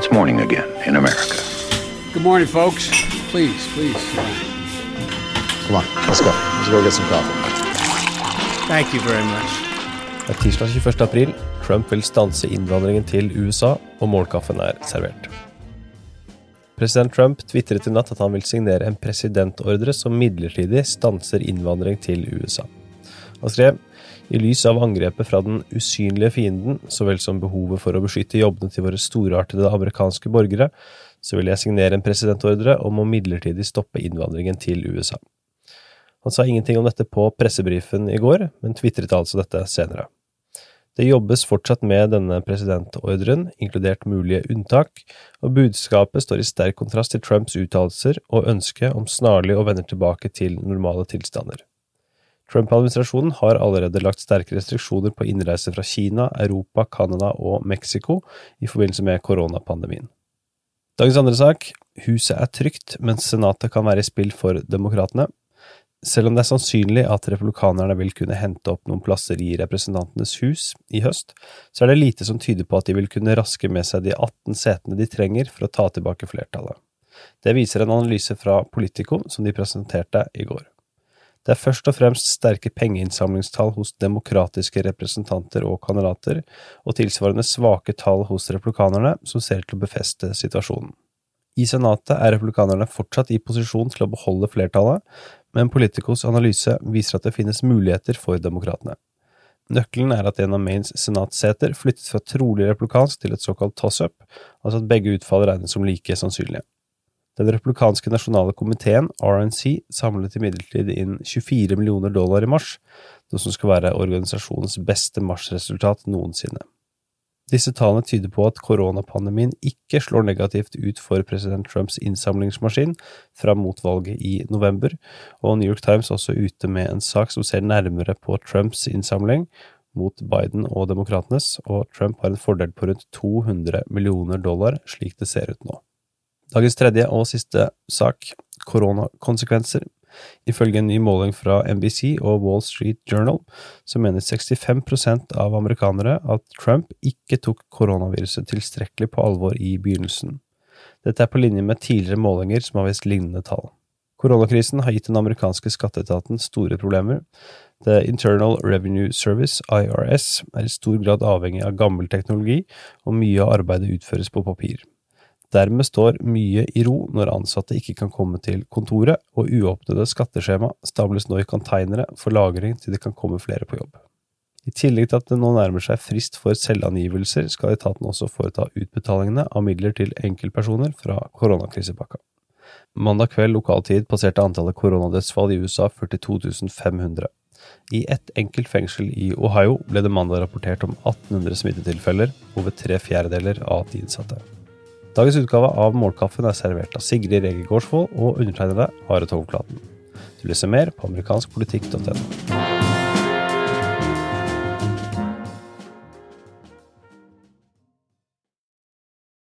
it's morning again in America. Good morning, folks. Please, please. Come on, let's go. Let's go get some coffee. Thank you very much. Det er tirsdag 21. april. Trump vil stanse innvandringen til USA, og morgenkaffen er servert. President Trump tvitret i natt at han vil signere en presidentordre som midlertidig stanser innvandring til USA. Han skrev i lys av angrepet fra den usynlige fienden, så vel som behovet for å beskytte jobbene til våre storartede amerikanske borgere, så vil jeg signere en presidentordre om å midlertidig stoppe innvandringen til USA. Han sa ingenting om dette på pressebrifen i går, men tvitret altså dette senere. Det jobbes fortsatt med denne presidentordren, inkludert mulige unntak, og budskapet står i sterk kontrast til Trumps uttalelser og ønske om snarlig å vende tilbake til normale tilstander. Trump-administrasjonen har allerede lagt sterke restriksjoner på innreise fra Kina, Europa, Canada og Mexico i forbindelse med koronapandemien. Dagens andre sak, huset er trygt, mens senatet kan være i spill for demokratene. Selv om det er sannsynlig at republikanerne vil kunne hente opp noen plasser i Representantenes hus i høst, så er det lite som tyder på at de vil kunne raske med seg de 18 setene de trenger for å ta tilbake flertallet. Det viser en analyse fra Politico som de presenterte i går. Det er først og fremst sterke pengeinnsamlingstall hos demokratiske representanter og kandidater, og tilsvarende svake tall hos republikanerne som ser til å befeste situasjonen. I Senatet er republikanerne fortsatt i posisjon til å beholde flertallet, men Politicos analyse viser at det finnes muligheter for demokratene. Nøkkelen er at en av Maines senatsseter flyttes fra trolig republikansk til et såkalt toss-up, altså at begge utfall regnes som like sannsynlige. Den republikanske nasjonale komiteen, RNC, samlet imidlertid inn 24 millioner dollar i mars, noe som skal være organisasjonens beste marsresultat noensinne. Disse tallene tyder på at koronapandemien ikke slår negativt ut for president Trumps innsamlingsmaskin fram mot valget i november, og New York Times også ute med en sak som ser nærmere på Trumps innsamling mot Biden og demokratenes, og Trump har en fordel på rundt 200 millioner dollar, slik det ser ut nå. Dagens tredje og siste sak, koronakonsekvenser. Ifølge en ny måling fra NBC og Wall Street Journal så mener 65% av amerikanere at Trump ikke tok koronaviruset tilstrekkelig på alvor i begynnelsen. Dette er på linje med tidligere målinger som har vist lignende tall. Koronakrisen har gitt den amerikanske skatteetaten store problemer. The Internal Revenue Service, IRS, er i stor grad avhengig av gammel teknologi, og mye av arbeidet utføres på papir. Dermed står mye i ro når ansatte ikke kan komme til kontoret, og uåpnede skatteskjema stables nå i containere for lagring til det kan komme flere på jobb. I tillegg til at det nå nærmer seg frist for selvangivelser, skal etaten også foreta utbetalingene av midler til enkeltpersoner fra koronakrisepakka. Mandag kveld lokal tid passerte antallet koronadødsfall i USA 42 500. I ett enkelt fengsel i Ohio ble det mandag rapportert om 1800 smittetilfeller, over tre fjerdedeler av de innsatte. Dagens utgave av Målkaffen er servert av Sigrid Rege Gårdsvold og undertegnede Are Tovklaten. Du leser mer på amerikanskpolitikk.no.